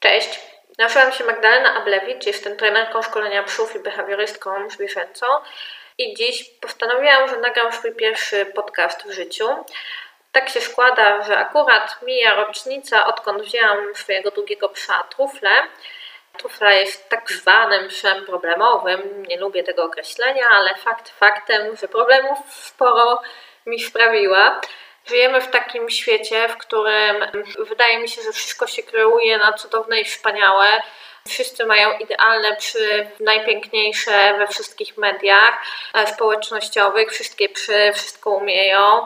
Cześć, nazywam się Magdalena Ablewicz, jestem trenerką szkolenia psów i behawiorystką zwierzęcą i dziś postanowiłam, że nagram swój pierwszy podcast w życiu. Tak się składa, że akurat mija rocznica, odkąd wzięłam swojego drugiego psa Trufle. Trufla jest tak zwanym psem problemowym, nie lubię tego określenia, ale fakt faktem, że problemów sporo mi sprawiła. Żyjemy w takim świecie, w którym wydaje mi się, że wszystko się kreuje na cudowne i wspaniałe. Wszyscy mają idealne psy, najpiękniejsze we wszystkich mediach e, społecznościowych, wszystkie psy wszystko umieją.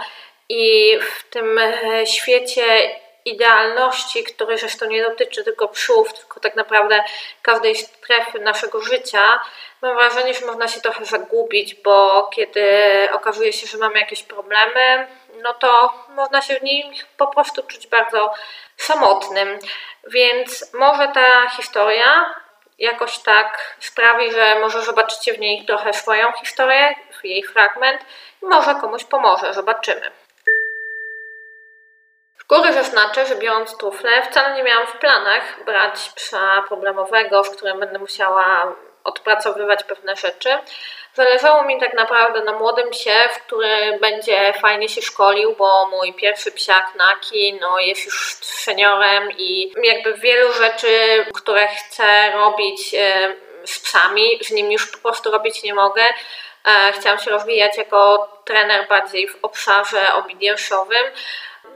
I w tym e, świecie idealności, który zresztą nie dotyczy tylko psów, tylko tak naprawdę każdej strefy naszego życia, mam wrażenie, że można się trochę zagubić, bo kiedy okazuje się, że mamy jakieś problemy, no to można się w nich po prostu czuć bardzo samotnym. Więc może ta historia jakoś tak sprawi, że może zobaczycie w niej trochę swoją historię, jej fragment i może komuś pomoże. Zobaczymy. Góry zaznaczę, że biorąc tufle, wcale nie miałam w planach brać psa problemowego, w którym będę musiała odpracowywać pewne rzeczy. Zależało mi tak naprawdę na młodym psie, w który będzie fajnie się szkolił, bo mój pierwszy psiak Naki no, jest już seniorem i jakby wielu rzeczy, które chcę robić e, z psami, z nim już po prostu robić nie mogę. E, chciałam się rozwijać jako trener bardziej w obszarze obedience'owym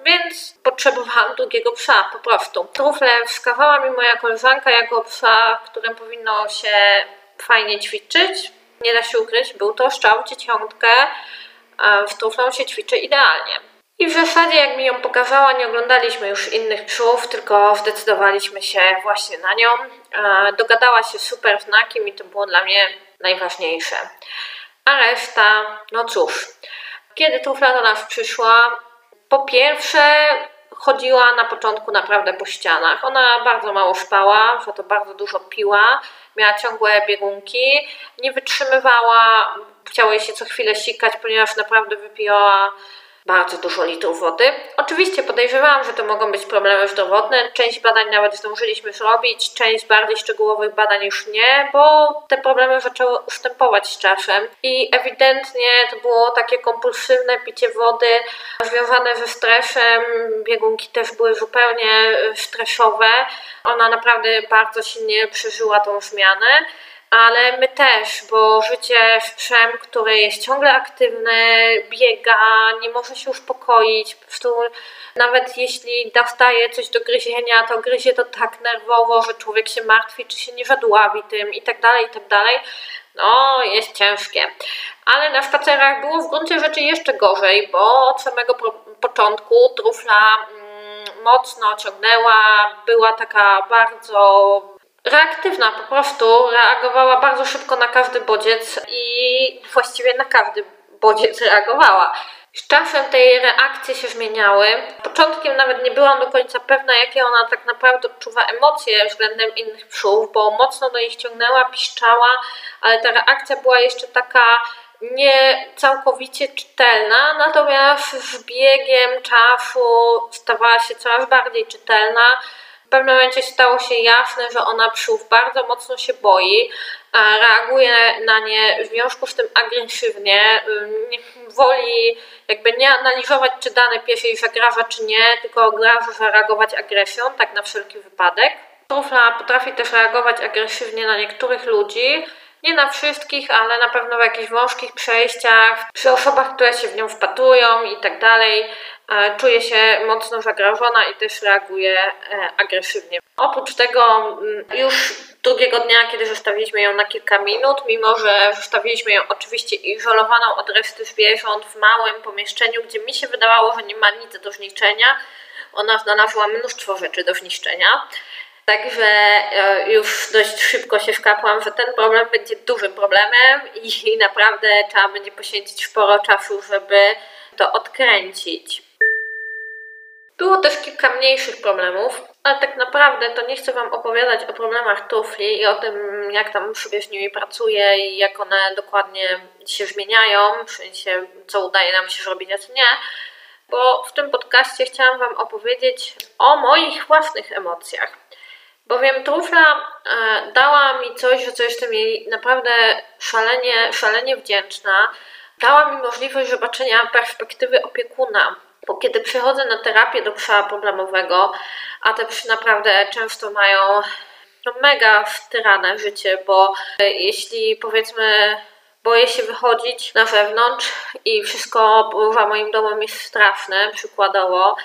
więc potrzebowałam drugiego psa po prostu. Trufle wskazała mi moja koleżanka jako psa, którym powinno się fajnie ćwiczyć. Nie da się ukryć, był to szczał dzieciątkę. W truflą się ćwiczy idealnie. I w zasadzie, jak mi ją pokazała, nie oglądaliśmy już innych psów, tylko zdecydowaliśmy się właśnie na nią. Dogadała się super znakiem i to było dla mnie najważniejsze. A reszta, no cóż, kiedy trufla do nas przyszła, po pierwsze, chodziła na początku naprawdę po ścianach. Ona bardzo mało spała, za to bardzo dużo piła, miała ciągłe biegunki, nie wytrzymywała, chciała jej się co chwilę sikać, ponieważ naprawdę wypiła bardzo dużo litrów wody. Oczywiście podejrzewałam, że to mogą być problemy zdrowotne. Część badań nawet zdążyliśmy zrobić, część bardziej szczegółowych badań już nie, bo te problemy zaczęły ustępować z czasem i ewidentnie to było takie kompulsywne picie wody związane ze stresem. Biegunki też były zupełnie stresowe. Ona naprawdę bardzo silnie przeżyła tą zmianę ale my też, bo życie z psem, który jest ciągle aktywny, biega, nie może się uspokoić, po prostu nawet jeśli dostaje coś do gryzienia, to gryzie to tak nerwowo, że człowiek się martwi, czy się nie zadławi tym i tak dalej, i tak dalej. No, jest ciężkie. Ale na spacerach było w gruncie rzeczy jeszcze gorzej, bo od samego początku trufla mm, mocno ciągnęła, była taka bardzo reaktywna po prostu, reagowała bardzo szybko na każdy bodziec i właściwie na każdy bodziec reagowała. Z czasem tej reakcje się zmieniały. Początkiem nawet nie byłam do końca pewna, jakie ona tak naprawdę odczuwa emocje względem innych psów, bo mocno do nich ciągnęła, piszczała, ale ta reakcja była jeszcze taka nie całkowicie czytelna, natomiast z biegiem czasu stawała się coraz bardziej czytelna w pewnym momencie stało się jasne, że ona psów bardzo mocno się boi, reaguje na nie w związku z tym agresywnie, woli jakby nie analizować, czy dane pies jej zagraża, czy nie, tylko od zareagować agresją, tak na wszelki wypadek. Trufla potrafi też reagować agresywnie na niektórych ludzi, nie na wszystkich, ale na pewno w jakichś wąskich przejściach, przy osobach, które się w nią wpatrują i tak dalej. E, czuje się mocno zagrożona i też reaguje agresywnie. Oprócz tego mm, już drugiego dnia, kiedy zostawiliśmy ją na kilka minut, mimo że zostawiliśmy ją oczywiście izolowaną od reszty zwierząt w małym pomieszczeniu, gdzie mi się wydawało, że nie ma nic do zniszczenia, ona znalazła mnóstwo rzeczy do zniszczenia. Także e, już dość szybko się wkapłam, że ten problem będzie dużym problemem i naprawdę trzeba będzie poświęcić sporo czasu, żeby to odkręcić. Było też kilka mniejszych problemów, ale tak naprawdę to nie chcę Wam opowiadać o problemach tufli i o tym, jak tam sobie z nimi pracuję i jak one dokładnie się zmieniają, w sensie co udaje nam się zrobić, a co nie, bo w tym podcaście chciałam Wam opowiedzieć o moich własnych emocjach. Bowiem trufla e, dała mi coś, za co jestem jej naprawdę szalenie, szalenie wdzięczna. Dała mi możliwość zobaczenia perspektywy opiekuna, bo kiedy przychodzę na terapię do psa problemowego, a te psy naprawdę często mają no, mega wtyrane życie, bo e, jeśli powiedzmy boję się wychodzić na zewnątrz i wszystko poza moim domem jest straszne, przykładowo,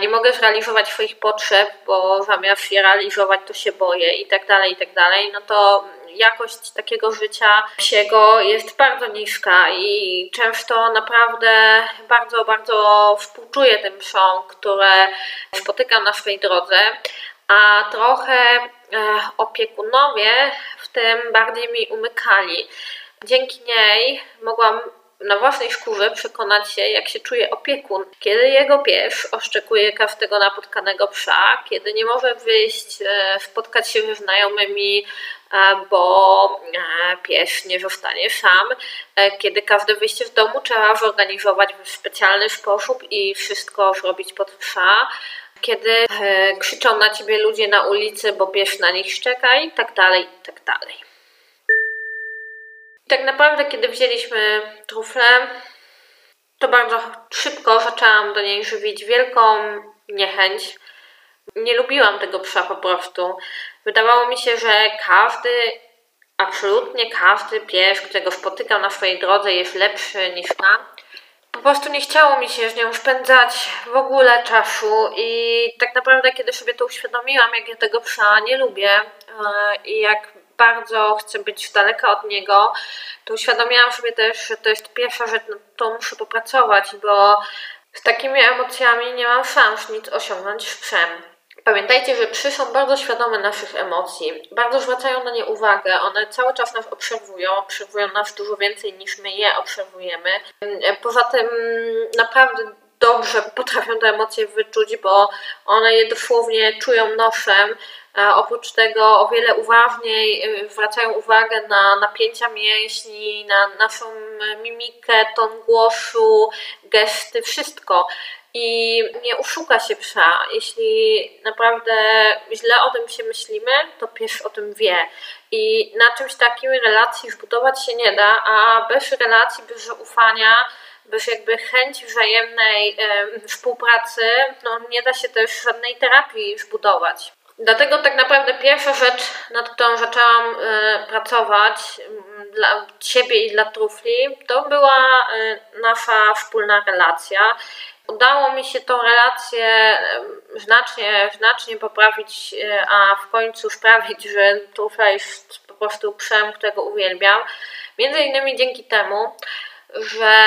nie mogę zrealizować swoich potrzeb, bo zamiast je realizować, to się boję i tak dalej, i tak dalej, no to jakość takiego życia psiego jest bardzo niska i często naprawdę bardzo, bardzo współczuję tym psom, które spotykam na swojej drodze, a trochę e, opiekunowie w tym bardziej mi umykali. Dzięki niej mogłam na własnej skórze przekonać się, jak się czuje opiekun, kiedy jego pies oszczekuje każdego napotkanego psa, kiedy nie może wyjść, e, spotkać się ze znajomymi, e, bo e, pies nie zostanie sam, kiedy każde wyjście z domu trzeba zorganizować w specjalny sposób i wszystko zrobić pod psa, kiedy krzyczą na ciebie ludzie na ulicy, bo pies na nich szczeka i tak dalej, i tak dalej. Tak naprawdę, kiedy wzięliśmy truflę, to bardzo szybko zaczęłam do niej żywić wielką niechęć. Nie lubiłam tego psa po prostu. Wydawało mi się, że każdy, absolutnie każdy pies, którego spotykam na swojej drodze, jest lepszy niż ja. Po prostu nie chciało mi się z nią spędzać w ogóle czasu i tak naprawdę, kiedy sobie to uświadomiłam, jak ja tego psa nie lubię e, i jak bardzo chcę być daleka od niego, to uświadomiłam sobie też, że to jest pierwsza rzecz, nad którą muszę popracować, bo z takimi emocjami nie mam szans nic osiągnąć w psem. Pamiętajcie, że psy są bardzo świadome naszych emocji, bardzo zwracają na nie uwagę, one cały czas nas obserwują, obserwują nas dużo więcej niż my je obserwujemy. Poza tym naprawdę dobrze potrafią te emocje wyczuć, bo one je dosłownie czują nosem. Oprócz tego o wiele uważniej y, zwracają uwagę na napięcia mięśni, na naszą mimikę, ton głosu, gesty, wszystko. I nie uszuka się psa. Jeśli naprawdę źle o tym się myślimy, to pies o tym wie. I na czymś takim relacji zbudować się nie da, a bez relacji, bez zaufania, bez jakby chęci wzajemnej e, współpracy, no nie da się też żadnej terapii zbudować. Dlatego tak naprawdę pierwsza rzecz, nad którą zaczęłam e, pracować dla siebie i dla trufli, to była e, nasza wspólna relacja. Udało mi się tą relację znacznie, znacznie poprawić, a w końcu sprawić, że trufla jest po prostu psem, którego uwielbiam. Między innymi dzięki temu, że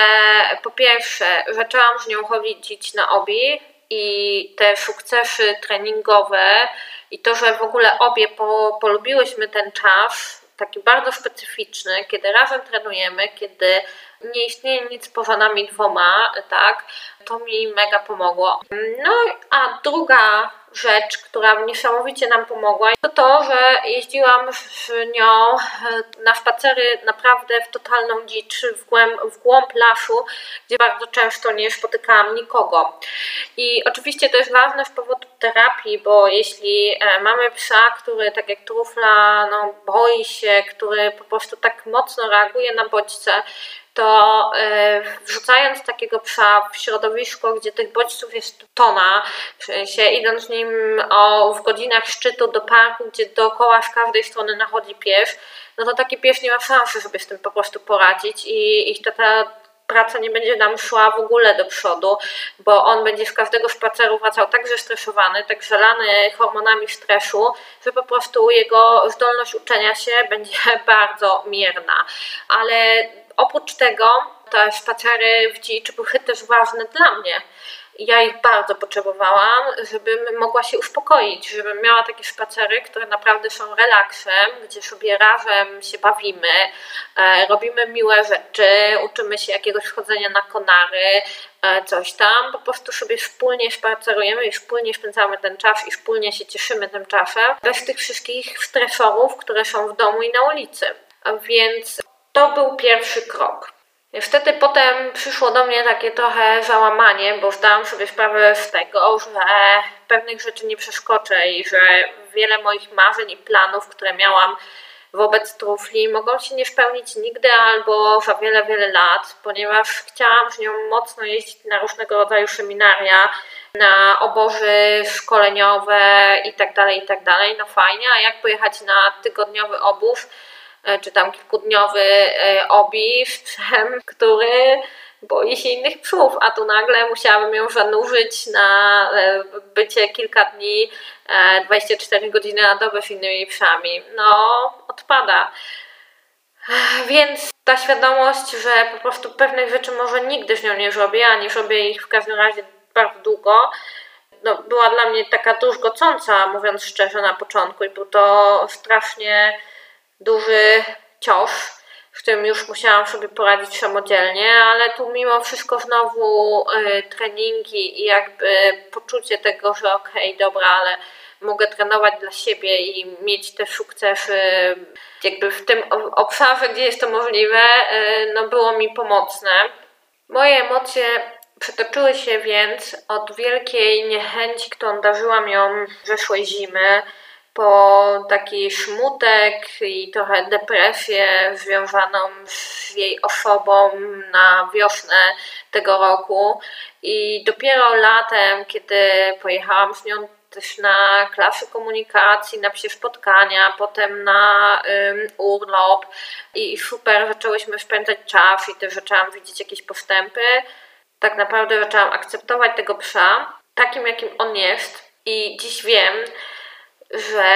po pierwsze zaczęłam z nią chodzić na obi i te sukcesy treningowe i to, że w ogóle obie po, polubiłyśmy ten czas, taki bardzo specyficzny, kiedy razem trenujemy, kiedy nie istnieje nic poza nami dwoma, tak, to mi mega pomogło. No, a druga rzecz, która niesamowicie nam pomogła, to to, że jeździłam z nią e, na spacery naprawdę w totalną dzicz, w głąb, w głąb lasu, gdzie bardzo często nie spotykałam nikogo. I oczywiście to jest ważne z powodu terapii, bo jeśli e, mamy psa, który tak jak trufla, no, boi się, który po prostu tak mocno reaguje na bodźce, to e, wrzucając takiego psa w środowisko, gdzie tych bodźców jest tona, w sensie idąc o, w godzinach szczytu do parku, gdzie dookoła z każdej strony nachodzi pies, no to taki pies nie ma szansy sobie z tym po prostu poradzić i, i ta, ta praca nie będzie nam szła w ogóle do przodu, bo on będzie z każdego spaceru wracał tak zestresowany, tak zalany hormonami stresu, że po prostu jego zdolność uczenia się będzie bardzo mierna. Ale oprócz tego te spacery w dzicz były też ważne dla mnie. Ja ich bardzo potrzebowałam, żebym mogła się uspokoić, żebym miała takie spacery, które naprawdę są relaksem, gdzie sobie razem się bawimy, e, robimy miłe rzeczy, uczymy się jakiegoś chodzenia na konary, e, coś tam. Po prostu sobie wspólnie spacerujemy i wspólnie spędzamy ten czas i wspólnie się cieszymy tym czasem, bez tych wszystkich stresorów, które są w domu i na ulicy. Więc to był pierwszy krok. Wtedy potem przyszło do mnie takie trochę załamanie, bo zdałam sobie sprawę z tego, że pewnych rzeczy nie przeskoczę i że wiele moich marzeń i planów, które miałam wobec trufli, mogą się nie spełnić nigdy albo za wiele, wiele lat, ponieważ chciałam z nią mocno jeździć na różnego rodzaju seminaria, na obozy szkoleniowe itd., tak itd. Tak no fajnie, a jak pojechać na tygodniowy obóz, czy tam kilkudniowy e, obis, psem, który boi się innych psów, a tu nagle musiałabym ją zanurzyć na e, bycie kilka dni, 24 godziny na dobę z innymi psami. No, odpada. Więc ta świadomość, że po prostu pewnych rzeczy może nigdy z nią nie zrobię, a nie zrobię ich w każdym razie bardzo długo, no, była dla mnie taka druzgocąca, mówiąc szczerze, na początku i był to strasznie duży cios, w którym już musiałam sobie poradzić samodzielnie, ale tu mimo wszystko znowu y, treningi i jakby poczucie tego, że okej, okay, dobra, ale mogę trenować dla siebie i mieć te sukcesy jakby w tym obszarze, gdzie jest to możliwe, y, no było mi pomocne. Moje emocje przetoczyły się więc od wielkiej niechęci, którą darzyłam ją zeszłej zimy, po taki smutek i trochę depresję związaną z jej osobą na wiosnę tego roku. I dopiero latem, kiedy pojechałam z nią też na klasy komunikacji, na psie spotkania, potem na um, urlop i super zaczęłyśmy spędzać czas i też zaczęłam widzieć jakieś postępy. Tak naprawdę zaczęłam akceptować tego psa takim, jakim on jest i dziś wiem, że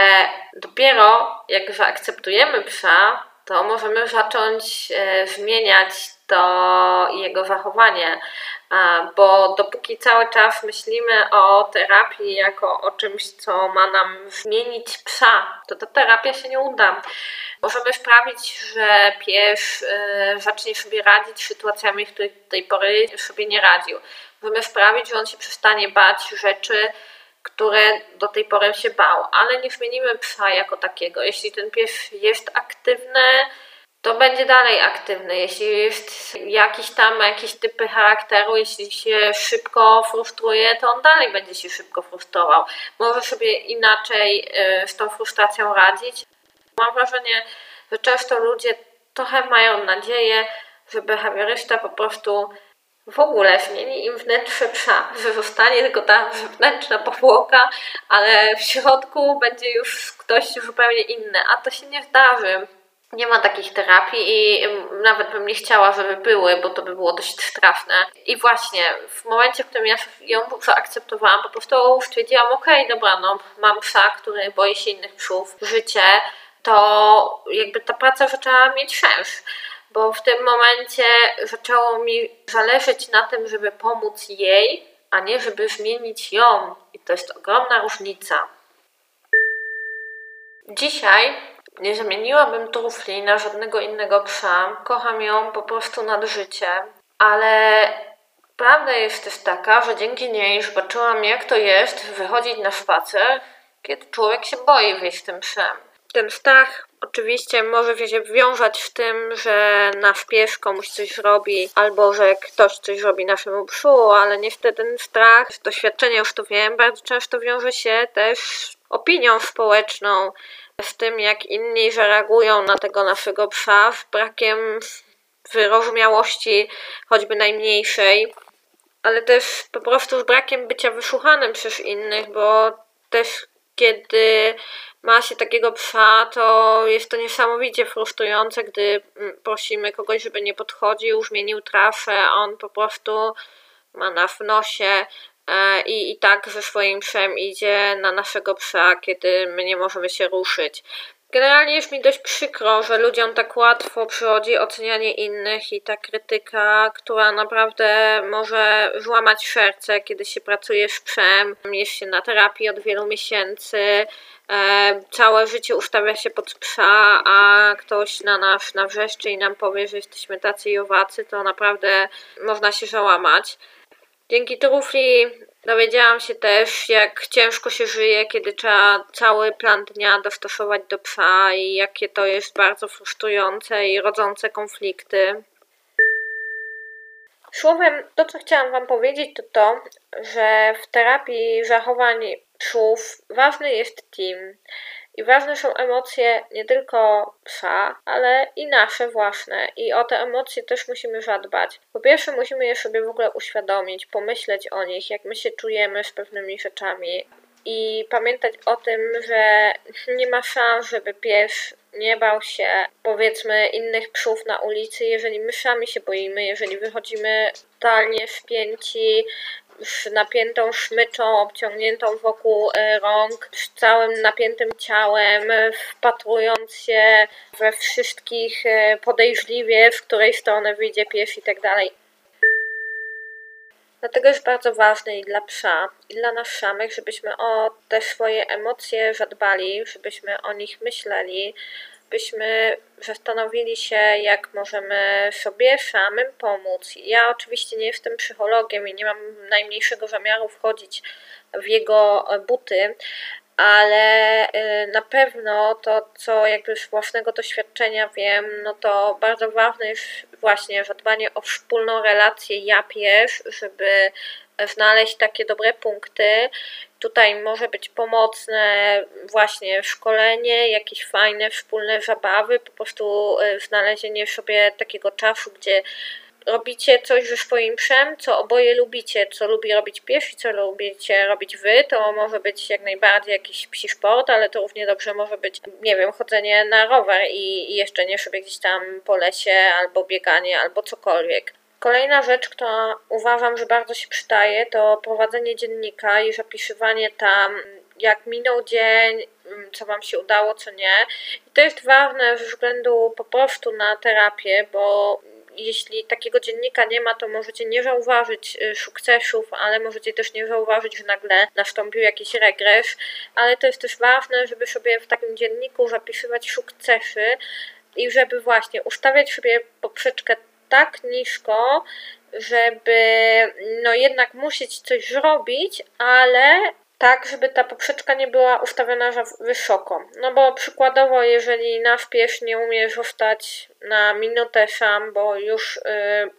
dopiero jak zaakceptujemy psa, to możemy zacząć e, zmieniać to jego zachowanie, bo dopóki cały czas myślimy o terapii jako o czymś, co ma nam zmienić psa, to ta terapia się nie uda. Możemy sprawić, że pies e, zacznie sobie radzić sytuacjami, w których do tej pory sobie nie radził. Możemy sprawić, że on się przestanie bać rzeczy, które do tej pory się bał, ale nie zmienimy psa jako takiego. Jeśli ten pies jest aktywny, to będzie dalej aktywny. Jeśli jest jakiś tam, jakieś typy charakteru, jeśli się szybko frustruje, to on dalej będzie się szybko frustrował. Może sobie inaczej y, z tą frustracją radzić. Mam wrażenie, że często ludzie trochę mają nadzieję, że behawiorysta po prostu w ogóle zmieni im wnętrze psa, że zostanie tylko ta wewnętrzna powłoka, ale w środku będzie już ktoś zupełnie inny, a to się nie zdarzy. Nie ma takich terapii i nawet bym nie chciała, żeby były, bo to by było dość straszne. I właśnie w momencie, w którym ja ją zaakceptowałam, po prostu stwierdziłam, okej, okay, dobra, no mam psa, który boi się innych psów, życie, to jakby ta praca zaczęła mieć sens bo w tym momencie zaczęło mi zależeć na tym, żeby pomóc jej, a nie żeby zmienić ją. I to jest ogromna różnica. Dzisiaj nie zamieniłabym trufli na żadnego innego psa. Kocham ją po prostu nad życie, ale prawda jest też taka, że dzięki niej zobaczyłam, jak to jest wychodzić na spacer, kiedy człowiek się boi wyjść tym psem. Ten strach Oczywiście może się wiązać z tym, że nasz pies komuś coś robi, albo że ktoś coś robi naszemu psu, ale niestety ten strach, doświadczenie już to wiem, bardzo często wiąże się też z opinią społeczną, z tym jak inni zareagują na tego naszego psa, z brakiem wyrozumiałości, choćby najmniejszej, ale też po prostu z brakiem bycia wysłuchanym przez innych, bo też kiedy ma się takiego psa, to jest to niesamowicie frustrujące, gdy mm, prosimy kogoś, żeby nie podchodził, zmienił trasę, on po prostu ma na w nosie e, i, i tak ze swoim psem idzie na naszego psa, kiedy my nie możemy się ruszyć. Generalnie jest mi dość przykro, że ludziom tak łatwo przychodzi ocenianie innych i ta krytyka, która naprawdę może złamać serce, kiedy się pracuje z psem, jest się na terapii od wielu miesięcy, e, całe życie ustawia się pod psa, a ktoś na nas nawrzeszczy i nam powie, że jesteśmy tacy i owacy, to naprawdę można się załamać. Dzięki trufli dowiedziałam się też, jak ciężko się żyje, kiedy trzeba cały plan dnia dostosować do psa i jakie to jest bardzo frustrujące i rodzące konflikty. Słowem, to co chciałam Wam powiedzieć, to to, że w terapii zachowań psów ważny jest team. I ważne są emocje nie tylko psa, ale i nasze własne. I o te emocje też musimy zadbać. Po pierwsze, musimy je sobie w ogóle uświadomić, pomyśleć o nich, jak my się czujemy z pewnymi rzeczami. I pamiętać o tym, że nie ma szans, żeby pies nie bał się, powiedzmy, innych psów na ulicy, jeżeli my sami się boimy, jeżeli wychodzimy totalnie wpięci, z napiętą szmyczą obciągniętą wokół e, rąk, z całym napiętym ciałem, wpatrując się we wszystkich e, podejrzliwie, w której stronę wyjdzie pies i tak dalej. Dlatego jest bardzo ważne i dla psa, i dla nas samych, żebyśmy o te swoje emocje zadbali, żebyśmy o nich myśleli, byśmy zastanowili się, jak możemy sobie samym pomóc. Ja oczywiście nie jestem psychologiem i nie mam najmniejszego zamiaru wchodzić w jego buty, ale y, na pewno to, co jakby z własnego doświadczenia wiem, no to bardzo ważne jest właśnie zadbanie o wspólną relację ja-pies, żeby znaleźć takie dobre punkty. Tutaj może być pomocne właśnie szkolenie, jakieś fajne wspólne zabawy, po prostu y, znalezienie sobie takiego czasu, gdzie robicie coś ze swoim psem, co oboje lubicie, co lubi robić pies i co lubicie robić wy, to może być jak najbardziej jakiś psi sport, ale to równie dobrze może być, nie wiem, chodzenie na rower i, i jeszcze nie sobie gdzieś tam po lesie, albo bieganie, albo cokolwiek. Kolejna rzecz, która uważam, że bardzo się przydaje, to prowadzenie dziennika i zapisywanie tam, jak minął dzień, co Wam się udało, co nie. I to jest ważne ze względu po prostu na terapię, bo jeśli takiego dziennika nie ma, to możecie nie zauważyć y, sukcesów, ale możecie też nie zauważyć, że nagle nastąpił jakiś regres, ale to jest też ważne, żeby sobie w takim dzienniku zapisywać sukcesy i żeby właśnie ustawiać sobie poprzeczkę tak nisko, żeby no jednak musieć coś zrobić, ale tak, żeby ta poprzeczka nie była ustawiona wysoko. No bo przykładowo, jeżeli nasz pies nie umie zostać na minutę sam, bo już y,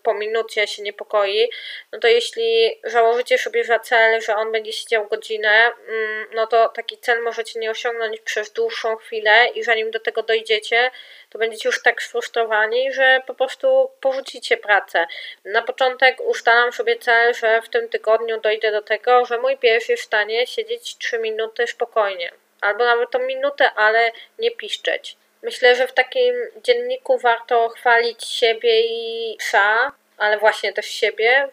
po minucie się niepokoi, no to jeśli założycie sobie za cel, że on będzie siedział godzinę, mm, no to taki cel możecie nie osiągnąć przez dłuższą chwilę i zanim do tego dojdziecie, to będziecie już tak sfrustrowani, że po prostu porzucicie pracę. Na początek ustalam sobie cel, że w tym tygodniu dojdę do tego, że mój pies jest w stanie siedzieć 3 minuty spokojnie. Albo nawet tą minutę, ale nie piszczeć. Myślę, że w takim dzienniku warto chwalić siebie i psa, ale właśnie też siebie.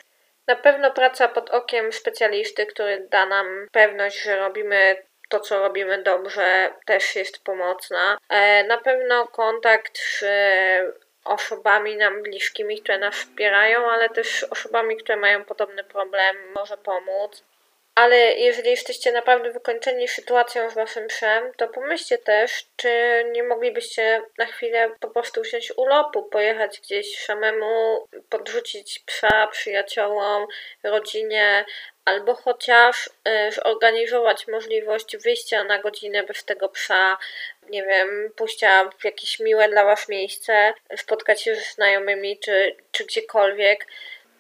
Na pewno praca pod okiem specjalisty, który da nam pewność, że robimy to, co robimy dobrze, też jest pomocna. E, na pewno kontakt z osobami nam bliskimi, które nas wspierają, ale też osobami, które mają podobny problem, może pomóc. Ale jeżeli jesteście naprawdę wykończeni sytuacją z waszym psem, to pomyślcie też, czy nie moglibyście na chwilę po prostu wziąć urlopu, pojechać gdzieś samemu, podrzucić psa przyjaciołom, rodzinie, albo chociaż y, zorganizować możliwość wyjścia na godzinę bez tego psa, nie wiem, pójścia w jakieś miłe dla Was miejsce, spotkać się ze znajomymi czy, czy gdziekolwiek.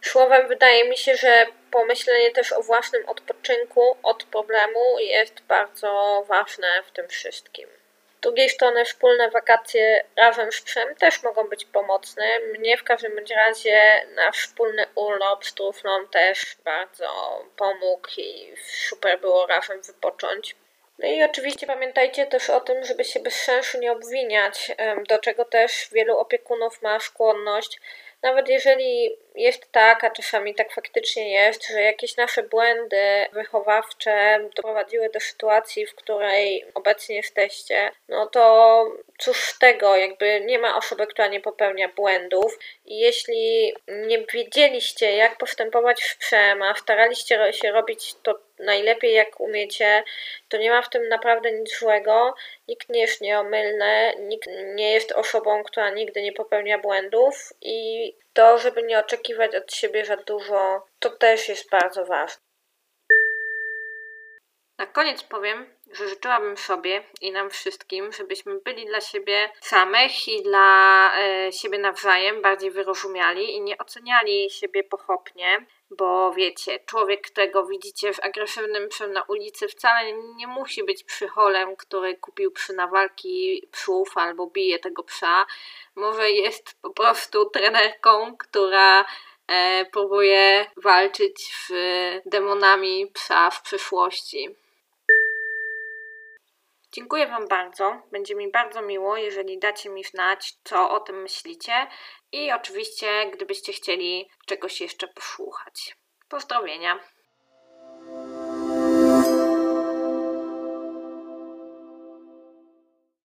Słowem, wydaje mi się, że pomyślenie też o własnym odpoczynku od problemu jest bardzo ważne w tym wszystkim. Z drugiej strony wspólne wakacje razem z psem też mogą być pomocne. Mnie w każdym razie nasz wspólny urlop z truflą też bardzo pomógł i super było razem wypocząć. No i oczywiście pamiętajcie też o tym, żeby się bez sensu nie obwiniać, do czego też wielu opiekunów ma skłonność nawet jeżeli jest tak, a czasami tak faktycznie jest, że jakieś nasze błędy wychowawcze doprowadziły do sytuacji, w której obecnie jesteście, no to cóż z tego, jakby nie ma osoby, która nie popełnia błędów. I jeśli nie wiedzieliście, jak postępować w psem, a staraliście się robić to najlepiej jak umiecie, to nie ma w tym naprawdę nic złego. Nikt nie jest nieomylny, nikt nie jest osobą, która nigdy nie popełnia błędów i to, żeby nie oczekiwać od siebie za dużo, to też jest bardzo ważne. Na koniec powiem, że życzyłabym sobie i nam wszystkim, żebyśmy byli dla siebie samych i dla e, siebie nawzajem bardziej wyrozumiali i nie oceniali siebie pochopnie, bo wiecie, człowiek, którego widzicie w agresywnym psem na ulicy, wcale nie musi być psycholem, który kupił psy na walki psów albo bije tego psa. Może jest po prostu trenerką, która e, próbuje walczyć z demonami psa w przyszłości. Dziękuję Wam bardzo. Będzie mi bardzo miło, jeżeli dacie mi znać, co o tym myślicie. I oczywiście, gdybyście chcieli czegoś jeszcze posłuchać. Pozdrowienia.